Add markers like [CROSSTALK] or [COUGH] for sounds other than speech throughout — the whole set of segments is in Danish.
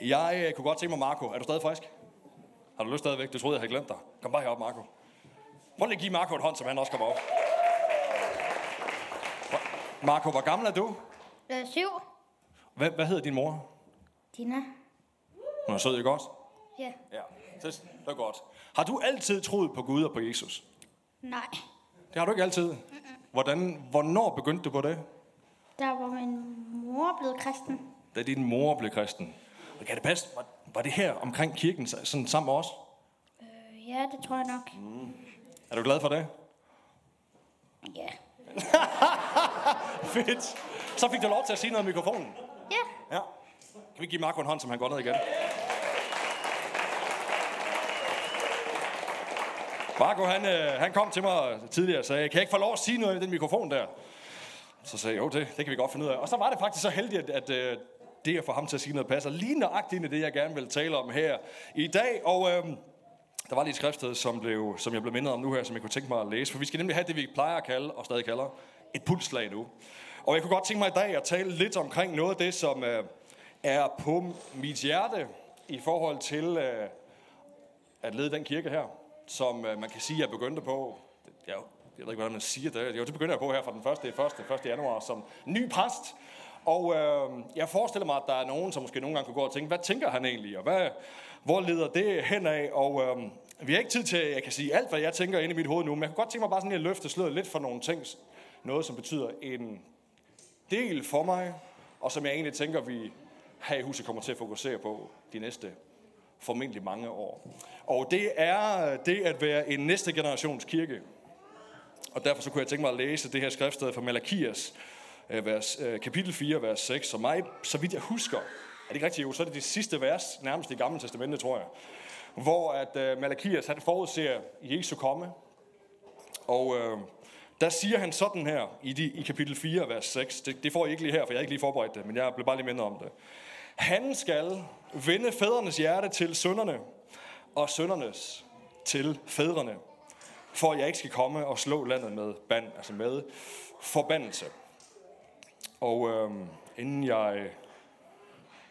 Jeg øh, kunne godt tænke mig, Marco, er du stadig frisk? Har du lyst stadigvæk? Du troede, jeg havde glemt dig. Kom bare herop, Marco. Prøv lige at give Marco et hånd, så han også kommer op. Marco, hvor gammel er du? Øh, syv. Hvad, hvad hedder din mor? Dina. Hun er sød, ikke også? Ja. Ja, det det er godt. Har du altid troet på Gud og på Jesus? Nej. Det har du ikke altid. Hvordan, hvornår begyndte du på det? Der var min mor blevet kristen. Da din mor blev kristen. Og kan det passe? Var, var det her omkring kirken sådan sammen med os? Øh, ja, det tror jeg nok. Er du glad for det? Ja. [LAUGHS] Fedt. Så fik du lov til at sige noget i mikrofonen. Ja. Ja. Kan vi give Marco en hånd, som han går ned igen? Marco, han, øh, han kom til mig tidligere og sagde, kan jeg ikke få lov at sige noget i den mikrofon der? Så sagde jeg, jo, det, det kan vi godt finde ud af. Og så var det faktisk så heldigt, at, at øh, det at få ham til at sige noget passer lige nøjagtigt ind i det, jeg gerne vil tale om her i dag. Og øh, der var lige et skriftsted, som, blev, som jeg blev mindet om nu her, som jeg kunne tænke mig at læse. For vi skal nemlig have det, vi plejer at kalde, og stadig kalder, et pulslag nu. Og jeg kunne godt tænke mig i dag at tale lidt omkring noget af det, som øh, er på mit hjerte i forhold til øh, at lede den kirke her, som øh, man kan sige, jeg begyndte på. Jeg, jeg ved ikke, hvordan man siger det. Jo, det begynder jeg på her fra den 1. 1. 1. januar som ny præst. Og øh, jeg forestiller mig, at der er nogen, som måske nogle gange kunne gå og tænke, hvad tænker han egentlig, og hvad, hvor leder det hen af? Og øh, vi har ikke tid til, at jeg kan sige alt, hvad jeg tænker inde i mit hoved nu, men jeg kunne godt tænke mig bare sådan at løfte sløret lidt for nogle ting. Noget, som betyder en del for mig, og som jeg egentlig tænker, vi her i huset kommer til at fokusere på de næste formentlig mange år. Og det er det at være en næste generations kirke. Og derfor så kunne jeg tænke mig at læse det her skriftsted fra Malakias, Øh, vers, øh, kapitel 4, vers 6. Så mig, så vidt jeg husker, er det ikke rigtigt, jo, så er det det sidste vers, nærmest i Gamle Testamentet, tror jeg. Hvor at øh, Malakias, han forudser Jesu komme. Og øh, der siger han sådan her i, de, i kapitel 4, vers 6. Det, det får I ikke lige her, for jeg har ikke lige forberedt det, men jeg blev bare lige mindet om det. Han skal vende fædrenes hjerte til sønderne, og søndernes til fædrene, for at jeg ikke skal komme og slå landet med band, altså med forbandelse. Og øhm, inden jeg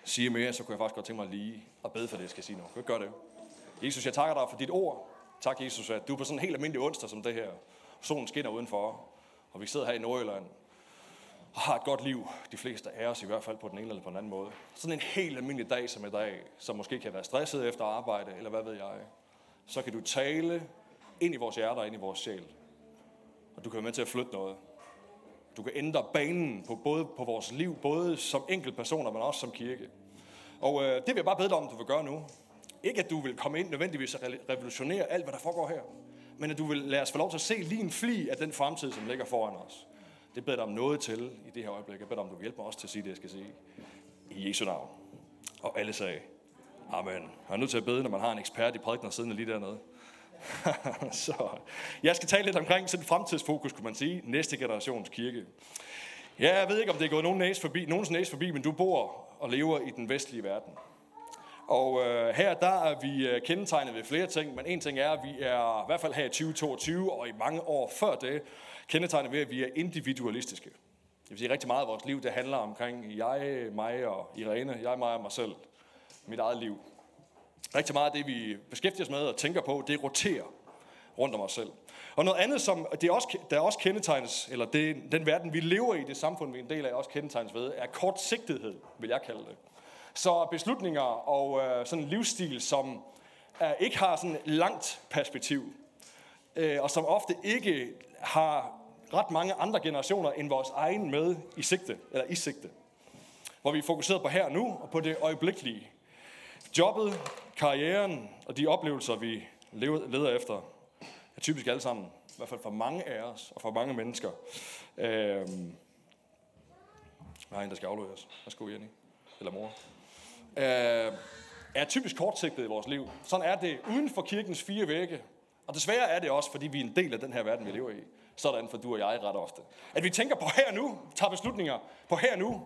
siger mere, så kunne jeg faktisk godt tænke mig lige at bede for det, jeg skal sige nu. Kan gøre det? Jesus, jeg takker dig for dit ord. Tak, Jesus, at du er på sådan en helt almindelig onsdag som det her. Solen skinner udenfor, og vi sidder her i Nordjylland og har et godt liv, de fleste af os i hvert fald på den ene eller på den anden måde. Sådan en helt almindelig dag som i dag, som måske kan være stresset efter arbejde, eller hvad ved jeg. Så kan du tale ind i vores hjerter ind i vores sjæl. Og du kan være med til at flytte noget. Du kan ændre banen på både på vores liv, både som enkeltpersoner, men også som kirke. Og øh, det vil jeg bare bede dig om, du vil gøre nu. Ikke at du vil komme ind nødvendigvis og revolutionere alt, hvad der foregår her. Men at du vil lade os få lov til at se lige en fli af den fremtid, som ligger foran os. Det beder dig om noget til i det her øjeblik. Jeg beder dig om, du vil hjælpe mig også til at sige det, jeg skal sige. I Jesu navn. Og alle sagde, Amen. Jeg er nødt til at bede, når man har en ekspert i prædikner siddende lige dernede. [LAUGHS] så jeg skal tale lidt omkring sådan fremtidsfokus, kunne man sige. Næste generations kirke. Ja, jeg ved ikke, om det er gået nogen næse forbi, nogens næse forbi, men du bor og lever i den vestlige verden. Og øh, her der er vi øh, kendetegnet ved flere ting, men en ting er, at vi er i hvert fald her i 2022 og i mange år før det, kendetegnet ved, at vi er individualistiske. Det vil sige, rigtig meget af vores liv, det handler omkring jeg, mig og Irene, jeg, mig og mig selv. Mit eget liv. Rigtig meget af det, vi beskæftiger os med og tænker på, det roterer rundt om os selv. Og noget andet, som det også, der også kendetegnes, eller det, den verden, vi lever i, det samfund, vi er en del af, også kendetegnes ved, er kortsigtighed, vil jeg kalde det. Så beslutninger og øh, sådan en livsstil, som øh, ikke har sådan langt perspektiv, øh, og som ofte ikke har ret mange andre generationer end vores egen med i sigte, eller i sigte. Hvor vi er fokuseret på her og nu, og på det øjeblikkelige. Jobbet, karrieren og de oplevelser, vi leder efter, er typisk alle sammen, i hvert fald for mange af os og for mange mennesker. Øhm, der er en, der skal afleveres. Værsgo, Jenny. Eller mor. Øh, er typisk kortsigtet i vores liv. Sådan er det uden for kirkens fire vægge. Og desværre er det også, fordi vi er en del af den her verden, vi lever i. Sådan for du og jeg ret ofte. At vi tænker på her nu, tager beslutninger på her nu,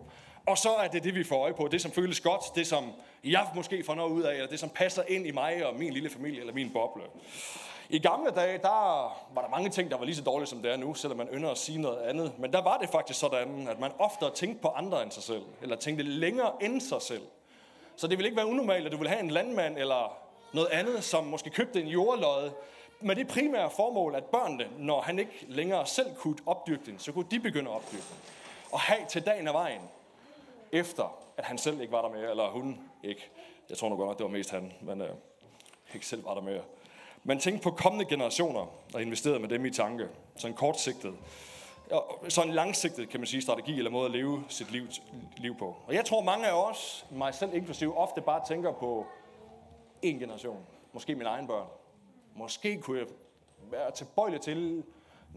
og så er det det, vi får øje på. Det, som føles godt, det, som jeg måske får noget ud af, eller det, som passer ind i mig og min lille familie, eller min boble. I gamle dage, der var der mange ting, der var lige så dårlige, som det er nu, selvom man ynder at sige noget andet. Men der var det faktisk sådan, at man ofte tænkte på andre end sig selv, eller tænkte længere end sig selv. Så det ville ikke være unormalt, at du ville have en landmand eller noget andet, som måske købte en jordlod, med det primære formål, at børnene, når han ikke længere selv kunne opdyrke den, så kunne de begynde at opdyrke den. Og have til dagen af vejen, efter at han selv ikke var der mere, eller hun ikke. Jeg tror nok godt, det var mest han, men øh, ikke selv var der mere. Man tænkte på kommende generationer, og investerede med dem i tanke. Sådan kortsigtet. Sådan en langsigtet, kan man sige, strategi eller måde at leve sit liv, liv på. Og jeg tror, mange af os, mig selv inklusive, ofte bare tænker på en generation. Måske mine egne børn. Måske kunne jeg være tilbøjelig til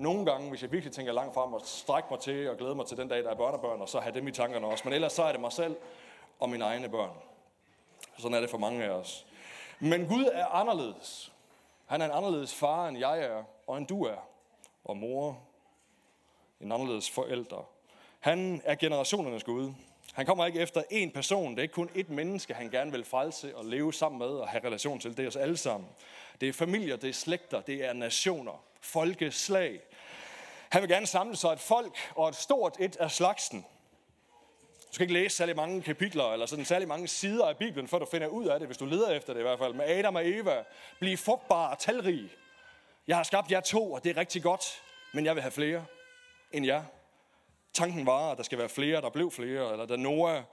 nogle gange, hvis jeg virkelig tænker langt frem, og strække mig til og glæde mig til den dag, der er børnebørn, og så have dem i tankerne også. Men ellers så er det mig selv og mine egne børn. Sådan er det for mange af os. Men Gud er anderledes. Han er en anderledes far, end jeg er, og end du er. Og mor, en anderledes forældre. Han er generationernes Gud. Han kommer ikke efter én person. Det er ikke kun et menneske, han gerne vil frelse og leve sammen med og have relation til. Det er os alle sammen. Det er familier, det er slægter, det er nationer, folkeslag. Han vil gerne samle sig et folk og et stort et af slagsen. Du skal ikke læse særlig mange kapitler, eller sådan særlig mange sider af Bibelen, før du finder ud af det, hvis du leder efter det i hvert fald. Med Adam og Eva. Bliv frugtbare og talrig. Jeg har skabt jer to, og det er rigtig godt, men jeg vil have flere end jer. Tanken var, at der skal være flere, der blev flere, eller da Noah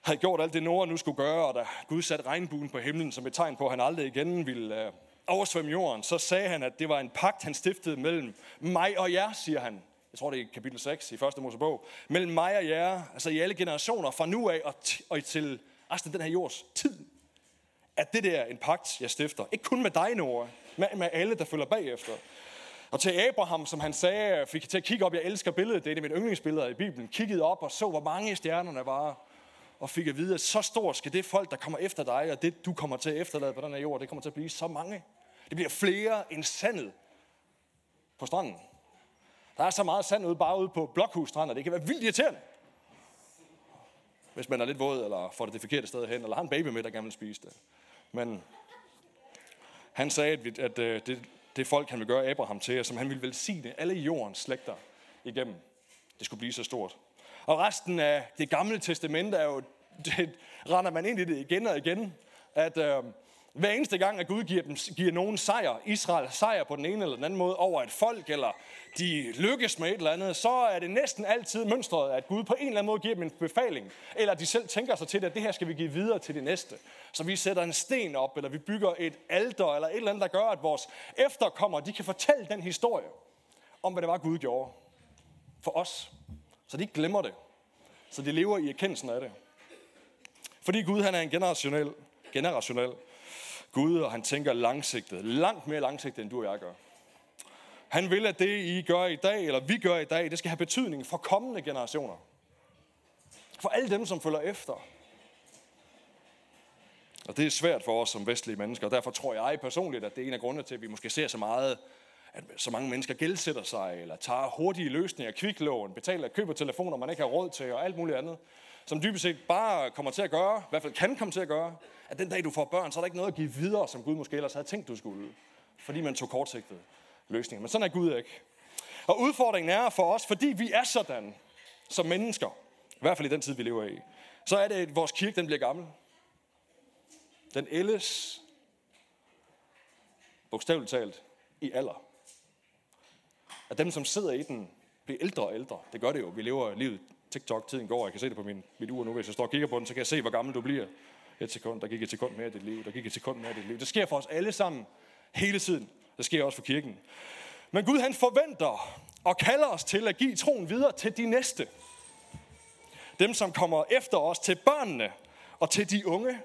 havde gjort alt det, Noah nu skulle gøre, og da Gud satte regnbuen på himlen som et tegn på, at han aldrig igen ville øh, oversvømme jorden, så sagde han, at det var en pagt, han stiftede mellem mig og jer, siger han. Jeg tror, det er kapitel 6 i første Mosebog. Mellem mig og jer, altså i alle generationer, fra nu af og, og til resten af den her jords tid. At det der er en pagt, jeg stifter. Ikke kun med dig, Nora, men med alle, der følger bagefter. Og til Abraham, som han sagde, fik jeg til at kigge op, jeg elsker billedet, det er det mit yndlingsbillede i Bibelen, kiggede op og så, hvor mange stjernerne var, og fik at vide, at så stort skal det folk, der kommer efter dig, og det du kommer til at efterlade på den her jord, det kommer til at blive så mange. Det bliver flere end sandet på stranden. Der er så meget sand ude bare ude på blokhusstranden, og det kan være vildt irriterende. Hvis man er lidt våd, eller får det det forkerte sted hen, eller har en baby med, der gerne vil spise det. Men han sagde, at, vi, at øh, det, det folk, han vil gøre Abraham til, og som han ville velsigne alle jordens slægter igennem, det skulle blive så stort. Og resten af det gamle testamente er jo, [LAUGHS] det render man ind i det igen og igen, at øh, hver eneste gang, at Gud giver, dem, giver nogen sejr, Israel sejr på den ene eller den anden måde over et folk, eller de lykkes med et eller andet, så er det næsten altid mønstret, at Gud på en eller anden måde giver dem en befaling, eller de selv tænker sig til det, at det her skal vi give videre til det næste. Så vi sætter en sten op, eller vi bygger et alter, eller et eller andet, der gør, at vores efterkommere, de kan fortælle den historie om, hvad det var, Gud gjorde for os. Så de ikke glemmer det. Så de lever i erkendelsen af det. Fordi Gud han er en generationel, generationel Gud, og han tænker langsigtet. Langt mere langsigtet, end du og jeg gør. Han vil, at det, I gør i dag, eller vi gør i dag, det skal have betydning for kommende generationer. For alle dem, som følger efter. Og det er svært for os som vestlige mennesker, og derfor tror jeg personligt, at det er en af grundene til, at vi måske ser så meget, at så mange mennesker gældsætter sig, eller tager hurtige løsninger, kviklån, betaler, køber telefoner, man ikke har råd til, og alt muligt andet som dybest set bare kommer til at gøre, i hvert fald kan komme til at gøre, at den dag du får børn, så er der ikke noget at give videre, som Gud måske ellers havde tænkt, du skulle. Fordi man tog kortsigtede løsninger. Men sådan er Gud ikke. Og udfordringen er for os, fordi vi er sådan som mennesker, i hvert fald i den tid, vi lever i, så er det, at vores kirke den bliver gammel. Den ældes, bogstaveligt talt, i alder. At dem, som sidder i den, bliver ældre og ældre. Det gør det jo. Vi lever livet TikTok-tiden går. Jeg kan se det på min, mit ur nu. Hvis jeg står og kigger på den, så kan jeg se, hvor gammel du bliver. Et sekund, der gik et sekund mere i dit liv. Der gik et sekund mere i dit liv. Det sker for os alle sammen hele tiden. Det sker også for kirken. Men Gud han forventer og kalder os til at give troen videre til de næste. Dem, som kommer efter os, til børnene og til de unge.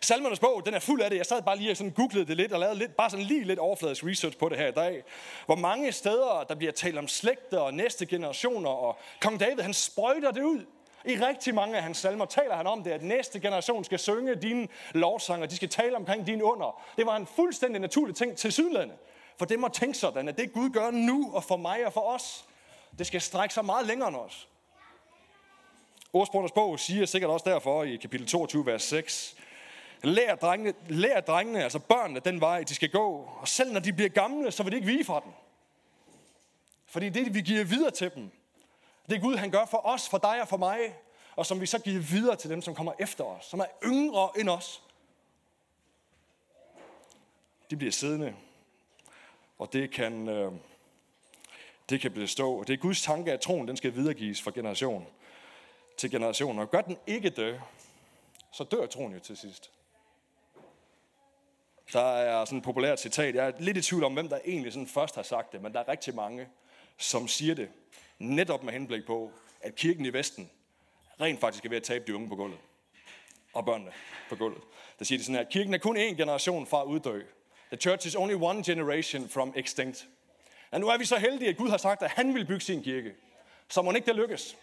Salmernes bog, den er fuld af det. Jeg sad bare lige og sådan googlede det lidt og lavede lidt, bare sådan lige lidt overfladisk research på det her i dag. Hvor mange steder, der bliver talt om slægter og næste generationer, og kong David, han sprøjter det ud. I rigtig mange af hans salmer taler han om det, at næste generation skal synge dine lovsanger, de skal tale omkring dine under. Det var en fuldstændig naturlig ting til sydlandet. For det må tænke sådan, at det Gud gør nu og for mig og for os, det skal strække sig meget længere end os. Ordsprogernes bog siger sikkert også derfor i kapitel 22, vers 6, Lær drengene, lær drengene, altså børnene, den vej, de skal gå. Og selv når de bliver gamle, så vil de ikke vige fra den. Fordi det, vi giver videre til dem, det er Gud, han gør for os, for dig og for mig. og som vi så giver videre til dem, som kommer efter os, som er yngre end os. De bliver siddende, og det kan, øh, det kan bestå. Og det er Guds tanke, at troen den skal videregives fra generation til generation. Og gør den ikke det, så dør troen jo til sidst. Der er sådan et populært citat. Jeg er lidt i tvivl om, hvem der egentlig sådan først har sagt det, men der er rigtig mange, som siger det netop med henblik på, at kirken i Vesten rent faktisk er ved at tabe de unge på gulvet. Og børnene på gulvet. Der siger de sådan her, kirken er kun én generation fra at uddø. The church is only one generation from extinct. Og nu er vi så heldige, at Gud har sagt, at han vil bygge sin kirke. Så må ikke det lykkes.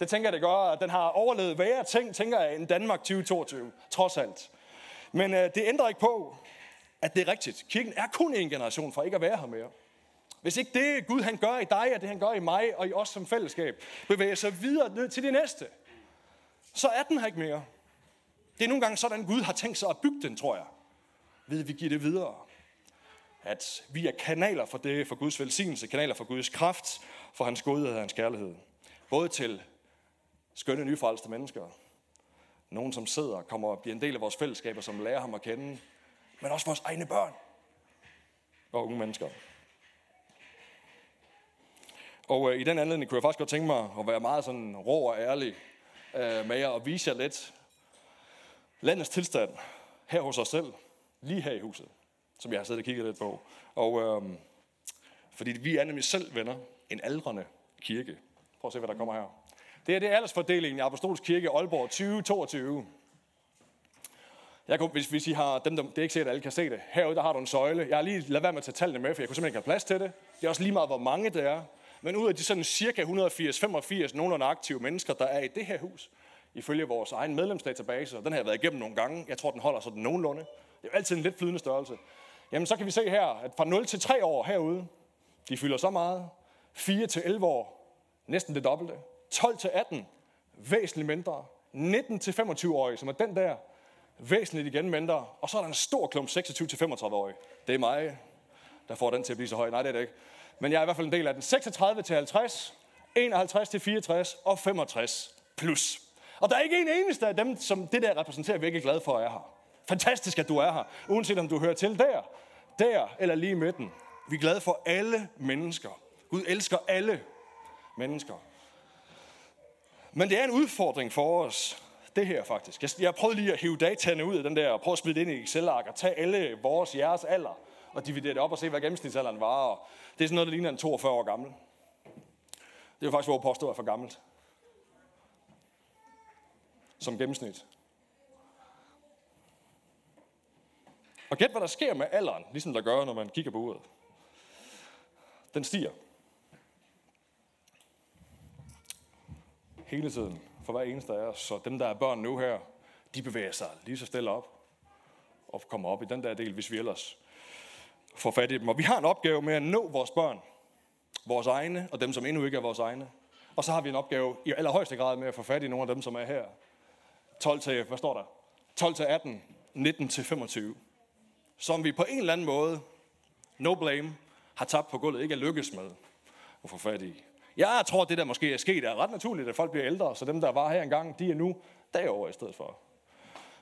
Det tænker jeg, det gør, at den har overlevet værre ting, tænker jeg, end Danmark 2022, trods alt. Men øh, det ændrer ikke på, at det er rigtigt. Kirken er kun en generation fra ikke at være her mere. Hvis ikke det Gud han gør i dig, og det han gør i mig og i os som fællesskab, bevæger sig videre ned til det næste, så er den her ikke mere. Det er nogle gange sådan, Gud har tænkt sig at bygge den, tror jeg. Ved at vi giver det videre. At vi er kanaler for det, for Guds velsignelse, kanaler for Guds kraft, for hans godhed og hans kærlighed. Både til skønne nyfrelste mennesker, nogen som sidder og kommer og bliver en del af vores fællesskaber, som lærer ham at kende, men også vores egne børn og unge mennesker. Og øh, i den anledning kunne jeg faktisk godt tænke mig at være meget sådan rå og ærlig øh, med jer og vise jer lidt landets tilstand her hos os selv, lige her i huset, som jeg har siddet og kigget lidt på. Og øh, fordi vi er nemlig selv venner, en aldrende kirke. Prøv at se, hvad der kommer her. Det er det aldersfordelingen i Apostolsk Kirke Aalborg 2022. Jeg kunne, hvis, hvis I har dem, der, det er ikke sikkert, at alle kan se det. Herude, der har du en søjle. Jeg har lige lavet være med at tage tallene med, for jeg kunne simpelthen ikke have plads til det. Det er også lige meget, hvor mange det er. Men ud af de sådan cirka 180-85 nogenlunde aktive mennesker, der er i det her hus, ifølge vores egen medlemsdatabase, og den har jeg været igennem nogle gange, jeg tror, den holder sådan nogenlunde. Det er jo altid en lidt flydende størrelse. Jamen, så kan vi se her, at fra 0 til 3 år herude, de fylder så meget. 4 til 11 år, næsten det dobbelte. 12 til 18, væsentligt mindre. 19 til 25-årige, som er den der, væsentligt igen mindre. Og så er der en stor klump 26 til 35-årige. Det er mig, der får den til at blive så høj. Nej, det er det ikke. Men jeg er i hvert fald en del af den. 36 til 50, 51 til 64 og 65 plus. Og der er ikke en eneste af dem, som det der repræsenterer, vi ikke er glade for at er her. Fantastisk, at du er her. Uanset om du hører til der, der eller lige i midten. Vi er glade for alle mennesker. Gud elsker alle mennesker. Men det er en udfordring for os, det her faktisk. Jeg, jeg prøvede lige at hive dataene ud af den der, og prøve at smide det ind i Excel-ark, og tage alle vores, jeres alder, og dividere det op og se, hvad gennemsnitsalderen var. Og det er sådan noget, der ligner en 42 år gammel. Det er jo faktisk, hvor påstår er for gammelt. Som gennemsnit. Og gæt, hvad der sker med alderen, ligesom der gør, når man kigger på uret. Den stiger. hele tiden for hver eneste af os. Så dem, der er børn nu her, de bevæger sig lige så stille op og kommer op i den der del, hvis vi ellers får fat i dem. Og vi har en opgave med at nå vores børn, vores egne og dem, som endnu ikke er vores egne. Og så har vi en opgave i allerhøjeste grad med at få fat i nogle af dem, som er her. 12 til, hvad står der? 12 til 18, 19 til 25. Som vi på en eller anden måde, no blame, har tabt på gulvet, ikke er lykkes med at få fat i. Jeg tror, det der måske er sket, er ret naturligt, at folk bliver ældre, så dem, der var her engang, de er nu derover i stedet for.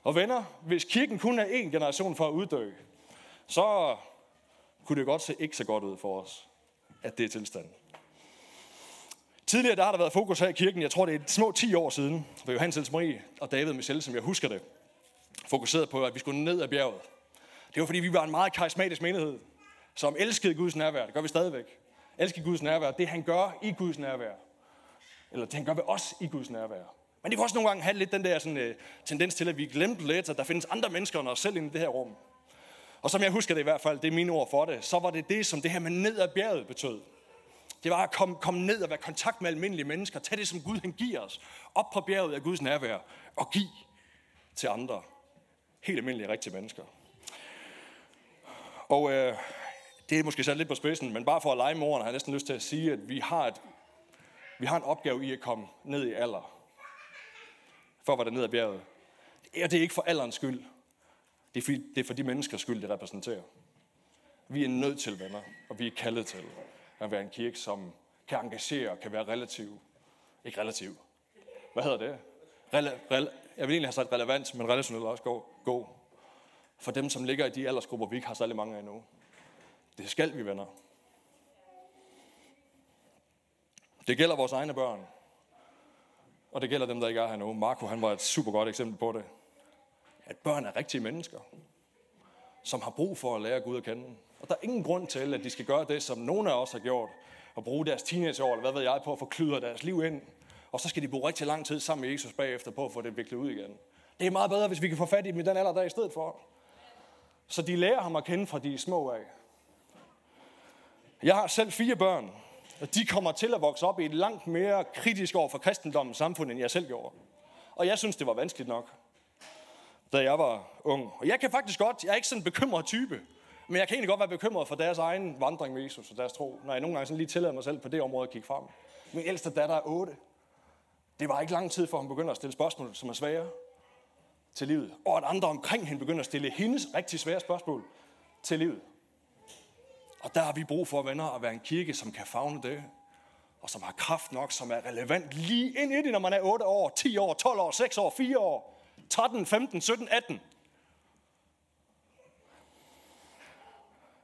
Og venner, hvis kirken kun er en generation for at uddø, så kunne det godt se ikke så godt ud for os, at det er tilstanden. Tidligere der har der været fokus her i kirken, jeg tror det er små 10 år siden, hvor Johannes Hels Marie og David Michel, som jeg husker det, fokuseret på, at vi skulle ned ad bjerget. Det var fordi, vi var en meget karismatisk menighed, som elskede Guds nærvær. Det gør vi stadigvæk elske Guds nærvær, det han gør i Guds nærvær. Eller det han gør ved os i Guds nærvær. Men det kan også nogle gange have lidt den der sådan, øh, tendens til, at vi glemte lidt, at der findes andre mennesker end os selv inde i det her rum. Og som jeg husker det i hvert fald, det er mine ord for det, så var det det, som det her med ned ad bjerget betød. Det var at komme, komme ned og være i kontakt med almindelige mennesker. Tag det, som Gud han giver os. Op på bjerget af Guds nærvær. Og giv til andre. Helt almindelige, rigtige mennesker. Og øh, det er måske sat lidt på spidsen, men bare for at lege med ordene, har jeg næsten lyst til at sige, at vi har, et, vi har en opgave i at komme ned i alder. For at være ned ad bjerget. Og det er ikke for alderens skyld. Det er, for, det er for de menneskers skyld, det repræsenterer. Vi er nødt til venner, og vi er kaldet til at være en kirke, som kan engagere og kan være relativ. Ikke relativ. Hvad hedder det? Rel, rel, jeg vil egentlig have sagt relevant, men relationelt også god, god. For dem, som ligger i de aldersgrupper, vi ikke har særlig mange af endnu. Det skal vi, venner. Det gælder vores egne børn. Og det gælder dem, der ikke er her nu. Marco, han var et super godt eksempel på det. At børn er rigtige mennesker, som har brug for at lære Gud at kende. Og der er ingen grund til, at de skal gøre det, som nogle af os har gjort, og bruge deres teenageår, eller hvad ved jeg, på at få deres liv ind. Og så skal de bruge rigtig lang tid sammen med Jesus bagefter på at få det viklet ud igen. Det er meget bedre, hvis vi kan få fat i dem i den alder der i stedet for. Så de lærer ham at kende fra de små af. Jeg har selv fire børn, og de kommer til at vokse op i et langt mere kritisk år for kristendommen samfund, end jeg selv gjorde. Og jeg synes, det var vanskeligt nok, da jeg var ung. Og jeg kan faktisk godt, jeg er ikke sådan en bekymret type, men jeg kan egentlig godt være bekymret for deres egen vandring med Jesus og deres tro, når jeg nogle gange sådan lige tillader mig selv på det område at kigge frem. Min ældste datter er 8. Det var ikke lang tid, før hun begynder at stille spørgsmål, som er svære til livet. Og at andre omkring hende begynder at stille hendes rigtig svære spørgsmål til livet. Og der har vi brug for, venner, at være en kirke, som kan fagne det. Og som har kraft nok, som er relevant lige ind i det, når man er 8 år, 10 år, 12 år, 6 år, 4 år, 13, 15, 17, 18.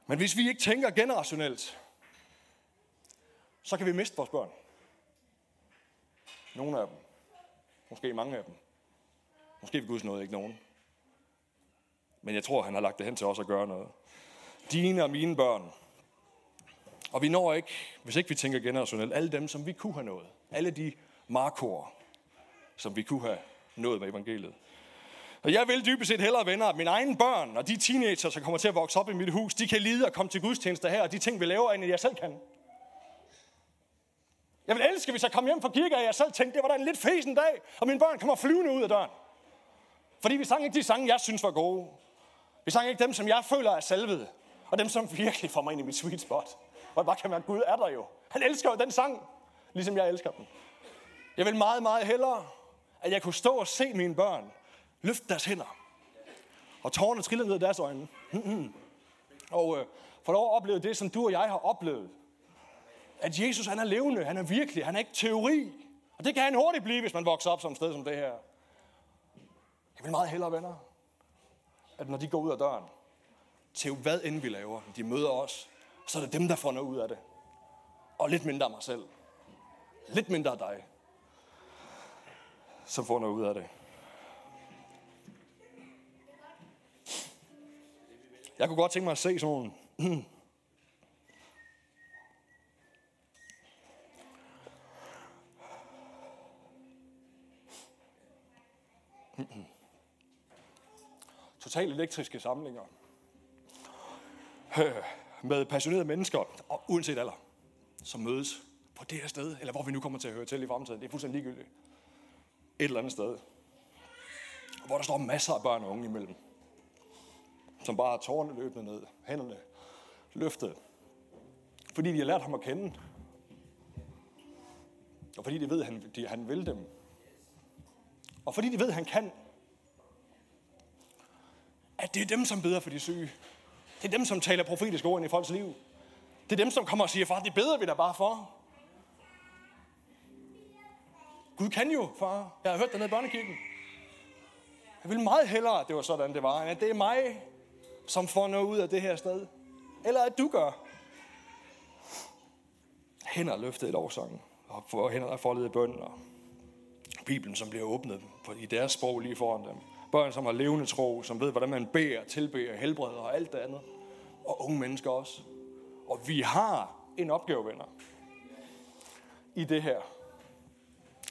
Men hvis vi ikke tænker generationelt, så kan vi miste vores børn. Nogle af dem. Måske mange af dem. Måske vil Guds noget ikke nogen. Men jeg tror, han har lagt det hen til os at gøre noget. Dine og mine børn. Og vi når ikke, hvis ikke vi tænker generationelt, alle dem, som vi kunne have nået. Alle de markor, som vi kunne have nået med evangeliet. Og jeg vil dybest set hellere, venner, at mine egne børn og de teenager, som kommer til at vokse op i mit hus, de kan lide at komme til gudstjenester her, og de ting, vi laver, end jeg selv kan. Jeg vil elske, hvis jeg kom hjem fra kirke, og jeg selv tænkte, det var da en lidt fesen dag, og mine børn kommer flyvende ud af døren. Fordi vi sang ikke de sange, jeg synes var gode. Vi sang ikke dem, som jeg føler er salvede. Og dem, som virkelig får mig ind i mit sweet spot. Hvor jeg bare kan mærke, Gud er der jo. Han elsker jo den sang, ligesom jeg elsker den. Jeg vil meget, meget hellere, at jeg kunne stå og se mine børn løfte deres hænder. Og tårerne triller ned i deres øjne. Mm-hmm. og øh, for lov at opleve det, som du og jeg har oplevet. At Jesus, han er levende, han er virkelig, han er ikke teori. Og det kan han hurtigt blive, hvis man vokser op som et sted som det her. Jeg vil meget hellere, venner, at når de går ud af døren, til hvad end vi laver, de møder os, så er det dem, der får noget ud af det. Og lidt mindre af mig selv. Lidt mindre af dig, som får noget ud af det. Jeg kunne godt tænke mig at se sådan Totalt elektriske samlinger. Med passionerede mennesker, og uanset alder, som mødes på det her sted, eller hvor vi nu kommer til at høre til i fremtiden. Det er fuldstændig ligegyldigt. Et eller andet sted. Hvor der står masser af børn og unge imellem. Som bare har tårne løbende ned, hænderne løftet. Fordi de har lært ham at kende. Og fordi de ved, at han, de, han vil dem. Og fordi de ved, at han kan. At det er dem, som beder for de syge. Det er dem, som taler profetiske ord ind i folks liv. Det er dem, som kommer og siger, far, det beder vi da bare for. Gud kan jo, far. Jeg har hørt det nede i børnekirken. Jeg vil meget hellere, at det var sådan, det var, end at det er mig, som får noget ud af det her sted. Eller at du gør. Hænder løftet i lovsangen, og for hænder er foldet i bønden, og Bibelen, som bliver åbnet på, i deres sprog lige foran dem. Børn, som har levende tro, som ved, hvordan man beder, tilbeder, helbreder og alt det andet. Og unge mennesker også. Og vi har en opgave, venner, i det her.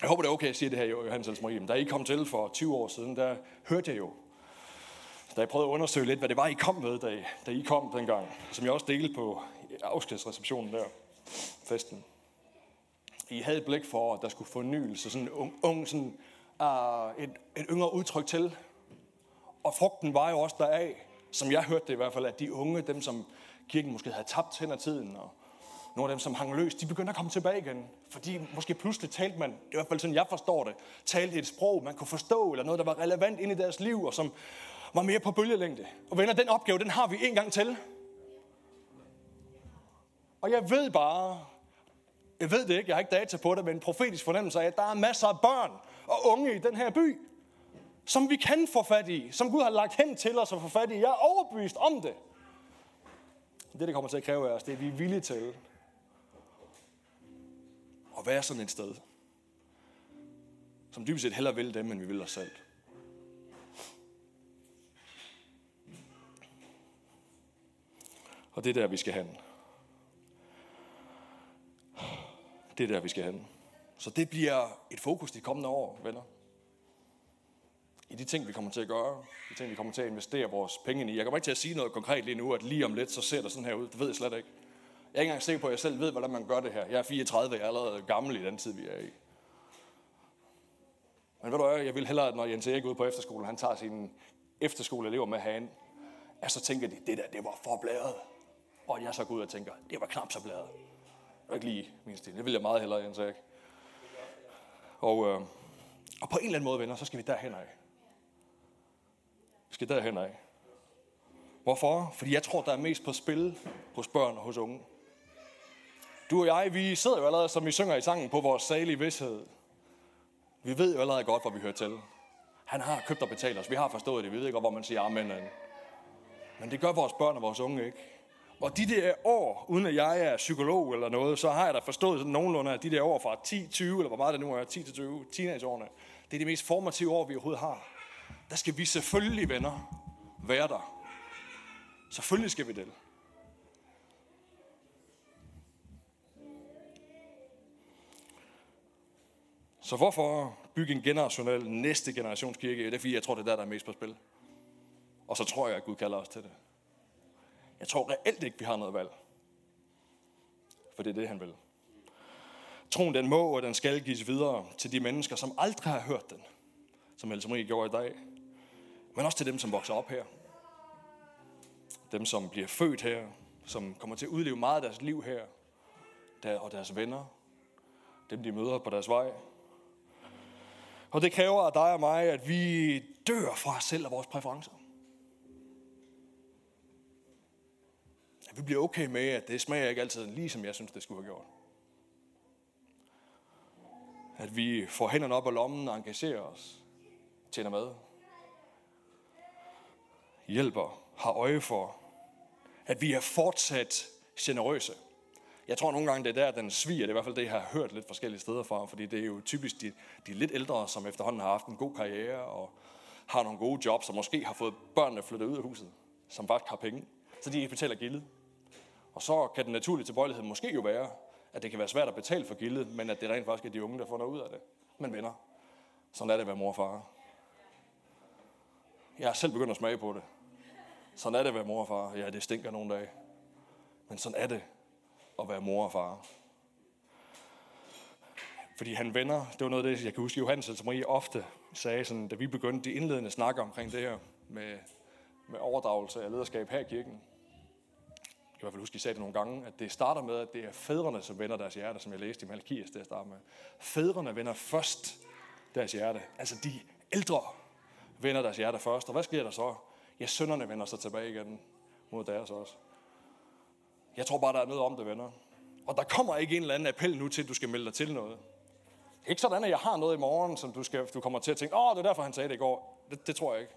Jeg håber, det er okay, at jeg siger det her, Johannes Elsmarie. Da I kom til for 20 år siden, der hørte jeg jo, da jeg prøvede at undersøge lidt, hvad det var, I kom med, da I, da I kom dengang, som jeg også delte på afskedsreceptionen der, festen. I havde et blik for, at der skulle fornyelse, sådan en ung, ung sådan, uh, et, et yngre udtryk til. Og frugten var jo også deraf, som jeg hørte det i hvert fald, at de unge, dem som kirken måske havde tabt hen ad tiden, og nogle af dem, som hang løs, de begyndte at komme tilbage igen. Fordi måske pludselig talte man, i hvert fald sådan jeg forstår det, talte et sprog, man kunne forstå, eller noget, der var relevant ind i deres liv, og som var mere på bølgelængde. Og venner, den opgave, den har vi en gang til. Og jeg ved bare, jeg ved det ikke, jeg har ikke data på det, men en profetisk fornemmelse af, at der er masser af børn og unge i den her by, som vi kan få fat i, som Gud har lagt hen til os at få fat i. Jeg er overbevist om det. Det, det kommer til at kræve af os, det er, at vi er villige til at være sådan et sted, som dybest set hellere vil dem, end vi vil os selv. Og det er der, vi skal hen. Det er der, vi skal hen. Så det bliver et fokus de kommende år, venner. I de ting, vi kommer til at gøre, de ting, vi kommer til at investere vores penge i. Jeg kommer ikke til at sige noget konkret lige nu, at lige om lidt, så ser det sådan her ud. Det ved jeg slet ikke. Jeg er ikke engang sikker på, at jeg selv ved, hvordan man gør det her. Jeg er 34, jeg er allerede gammel i den tid, vi er i. Men ved du hvad, jeg vil hellere, at når Jens Erik er ude på efterskole, han tager sine efterskoleelever med herind, at så tænker de, det der, det var for blæret. Og jeg så går ud og tænker, det var knap så blæret. Det var ikke lige min stil. Det vil jeg meget hellere, Jens Erik. Og, øh, og på en eller anden måde, venner, så skal vi derhen af. Vi skal derhen af. Hvorfor? Fordi jeg tror, der er mest på spil hos børn og hos unge. Du og jeg, vi sidder jo allerede, som vi synger i sangen, på vores salige vidshed. Vi ved jo allerede godt, hvor vi hører til. Han har købt og betalt os. Vi har forstået det. Vi ved ikke, hvor man siger amen. Men det gør vores børn og vores unge ikke. Og de der år, uden at jeg er psykolog eller noget, så har jeg da forstået sådan nogenlunde, at de der år fra 10, 20, eller hvor meget det nu er, 10 til 20, teenageårene, det er de mest formative år, vi overhovedet har. Der skal vi selvfølgelig, venner, være der. Selvfølgelig skal vi det. Så hvorfor bygge en generationel næste generations kirke? Det er fordi, jeg tror, det er der, der er mest på spil. Og så tror jeg, at Gud kalder os til det. Jeg tror reelt ikke, vi har noget valg. For det er det, han vil. Troen, den må og den skal gives videre til de mennesker, som aldrig har hørt den. Som Else Marie gjorde i dag. Men også til dem, som vokser op her. Dem, som bliver født her. Som kommer til at udleve meget af deres liv her. Der, og deres venner. Dem, de møder på deres vej. Og det kræver af dig og mig, at vi dør fra os selv og vores præferencer. At vi bliver okay med, at det smager ikke altid lige, som jeg synes, det skulle have gjort. At vi får hænderne op af lommen og engagerer os. Tjener med. Hjælper. Har øje for. At vi er fortsat generøse. Jeg tror nogle gange, det er der, den sviger. Det er i hvert fald det, jeg har hørt lidt forskellige steder fra. Fordi det er jo typisk de, de lidt ældre, som efterhånden har haft en god karriere og har nogle gode jobs, og måske har fået børnene flyttet ud af huset, som faktisk har penge. Så de betaler gildet. Og så kan den naturlige tilbøjelighed måske jo være, at det kan være svært at betale for gildet, men at det rent faktisk er de unge, der får noget ud af det. Men venner, sådan er det at være mor og far. Jeg har selv begyndt at smage på det. Sådan er det at være mor og far. Ja, det stinker nogle dage. Men sådan er det at være mor og far. Fordi han vender, det var noget af det, jeg kan huske, Johannes og Marie ofte sagde, sådan, da vi begyndte de indledende snakker omkring det her med, med overdragelse af lederskab her i kirken. Jeg kan i hvert fald huske, I sagde det nogle gange, at det starter med, at det er fædrene, som vender deres hjerte, som jeg læste i Malkias, det starter med. Fædrene vender først deres hjerte. Altså de ældre vender deres hjerte først. Og hvad sker der så? Ja, sønderne vender sig tilbage igen mod deres også. Jeg tror bare, der er noget om det, venner. Og der kommer ikke en eller anden appel nu til, at du skal melde dig til noget. Ikke sådan, at jeg har noget i morgen, som du, skal, du kommer til at tænke, åh, det er derfor, han sagde det i går. Det, det tror jeg ikke.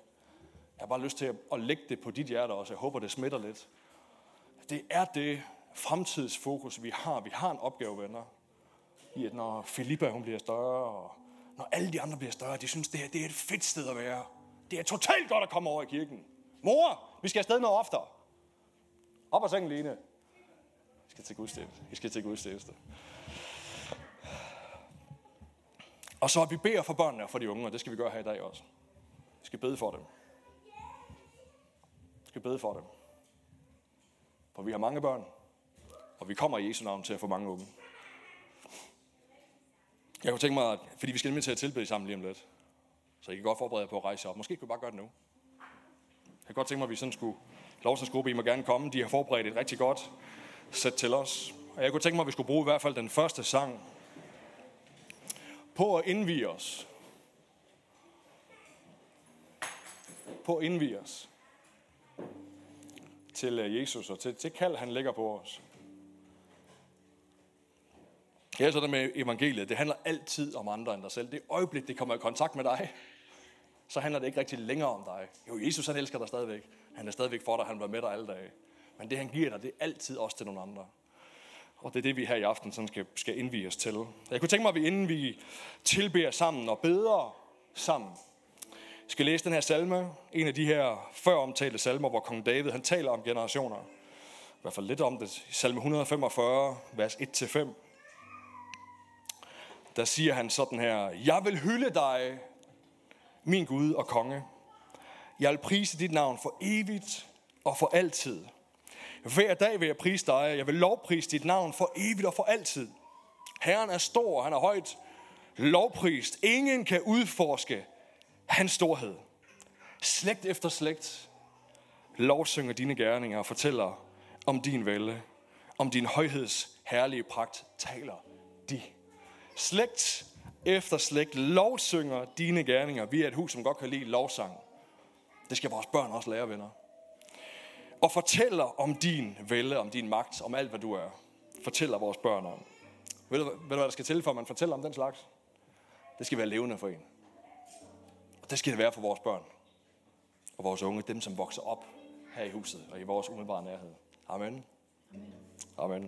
Jeg har bare lyst til at, at lægge det på dit hjerte også. Jeg håber, det smitter lidt. Det er det fremtidsfokus, vi har. Vi har en opgave, venner. I at når Filippa hun bliver større, og når alle de andre bliver større, de synes, det her det er et fedt sted at være. Det er totalt godt at komme over i kirken. Mor, vi skal afsted noget oftere. Op og sengen, Line. Vi skal til gudstjeneste. Vi skal til gudstjeneste. Og så at vi beder for børnene og for de unge, og det skal vi gøre her i dag også. Vi skal bede for dem. Vi skal bede for dem. For vi har mange børn, og vi kommer i Jesu navn til at få mange unge. Jeg kunne tænke mig, at, fordi vi skal nemlig til at tilbede sammen lige om lidt, så I kan godt forberede jer på at rejse op. Måske kan vi bare gøre det nu. Kan godt tænke mig, at vi sådan skulle, lovsangsgruppe, I må gerne komme. De har forberedt et rigtig godt sæt til os. Og jeg kunne tænke mig, at vi skulle bruge i hvert fald den første sang på at indvige os. På at indvige os til øh, Jesus og til, til kald, han lægger på os. Ja, så det med evangeliet. Det handler altid om andre end dig selv. Det øjeblik, det kommer i kontakt med dig, så handler det ikke rigtig længere om dig. Jo, Jesus han elsker dig stadigvæk. Han er stadigvæk for dig. Han var med dig alle dage. Men det, han giver dig, det er altid også til nogle andre. Og det er det, vi her i aften sådan skal, skal indvige os til. Jeg kunne tænke mig, at vi inden vi tilbeder sammen og beder sammen, skal læse den her salme. En af de her før omtalte salmer, hvor kong David han taler om generationer. I hvert fald lidt om det. I salme 145, vers 1-5. Der siger han sådan her. Jeg vil hylde dig, min Gud og konge. Jeg vil prise dit navn for evigt og for altid. Hver dag vil jeg prise dig, jeg vil lovprise dit navn for evigt og for altid. Herren er stor, han er højt lovprist. Ingen kan udforske hans storhed. Slægt efter slægt lovsynger dine gerninger og fortæller om din vælde, om din højheds herlige pragt taler de. Slægt efter slægt lovsynger dine gerninger. Vi er et hus, som godt kan lide lovsang. Det skal vores børn også lære, venner. Og fortæller om din vælde, om din magt, om alt, hvad du er. Fortæller vores børn om. Ved du, ved du, hvad der skal til, for at man fortæller om den slags? Det skal være levende for en. Og det skal det være for vores børn. Og vores unge, dem som vokser op her i huset og i vores umiddelbare nærhed. Amen. Amen.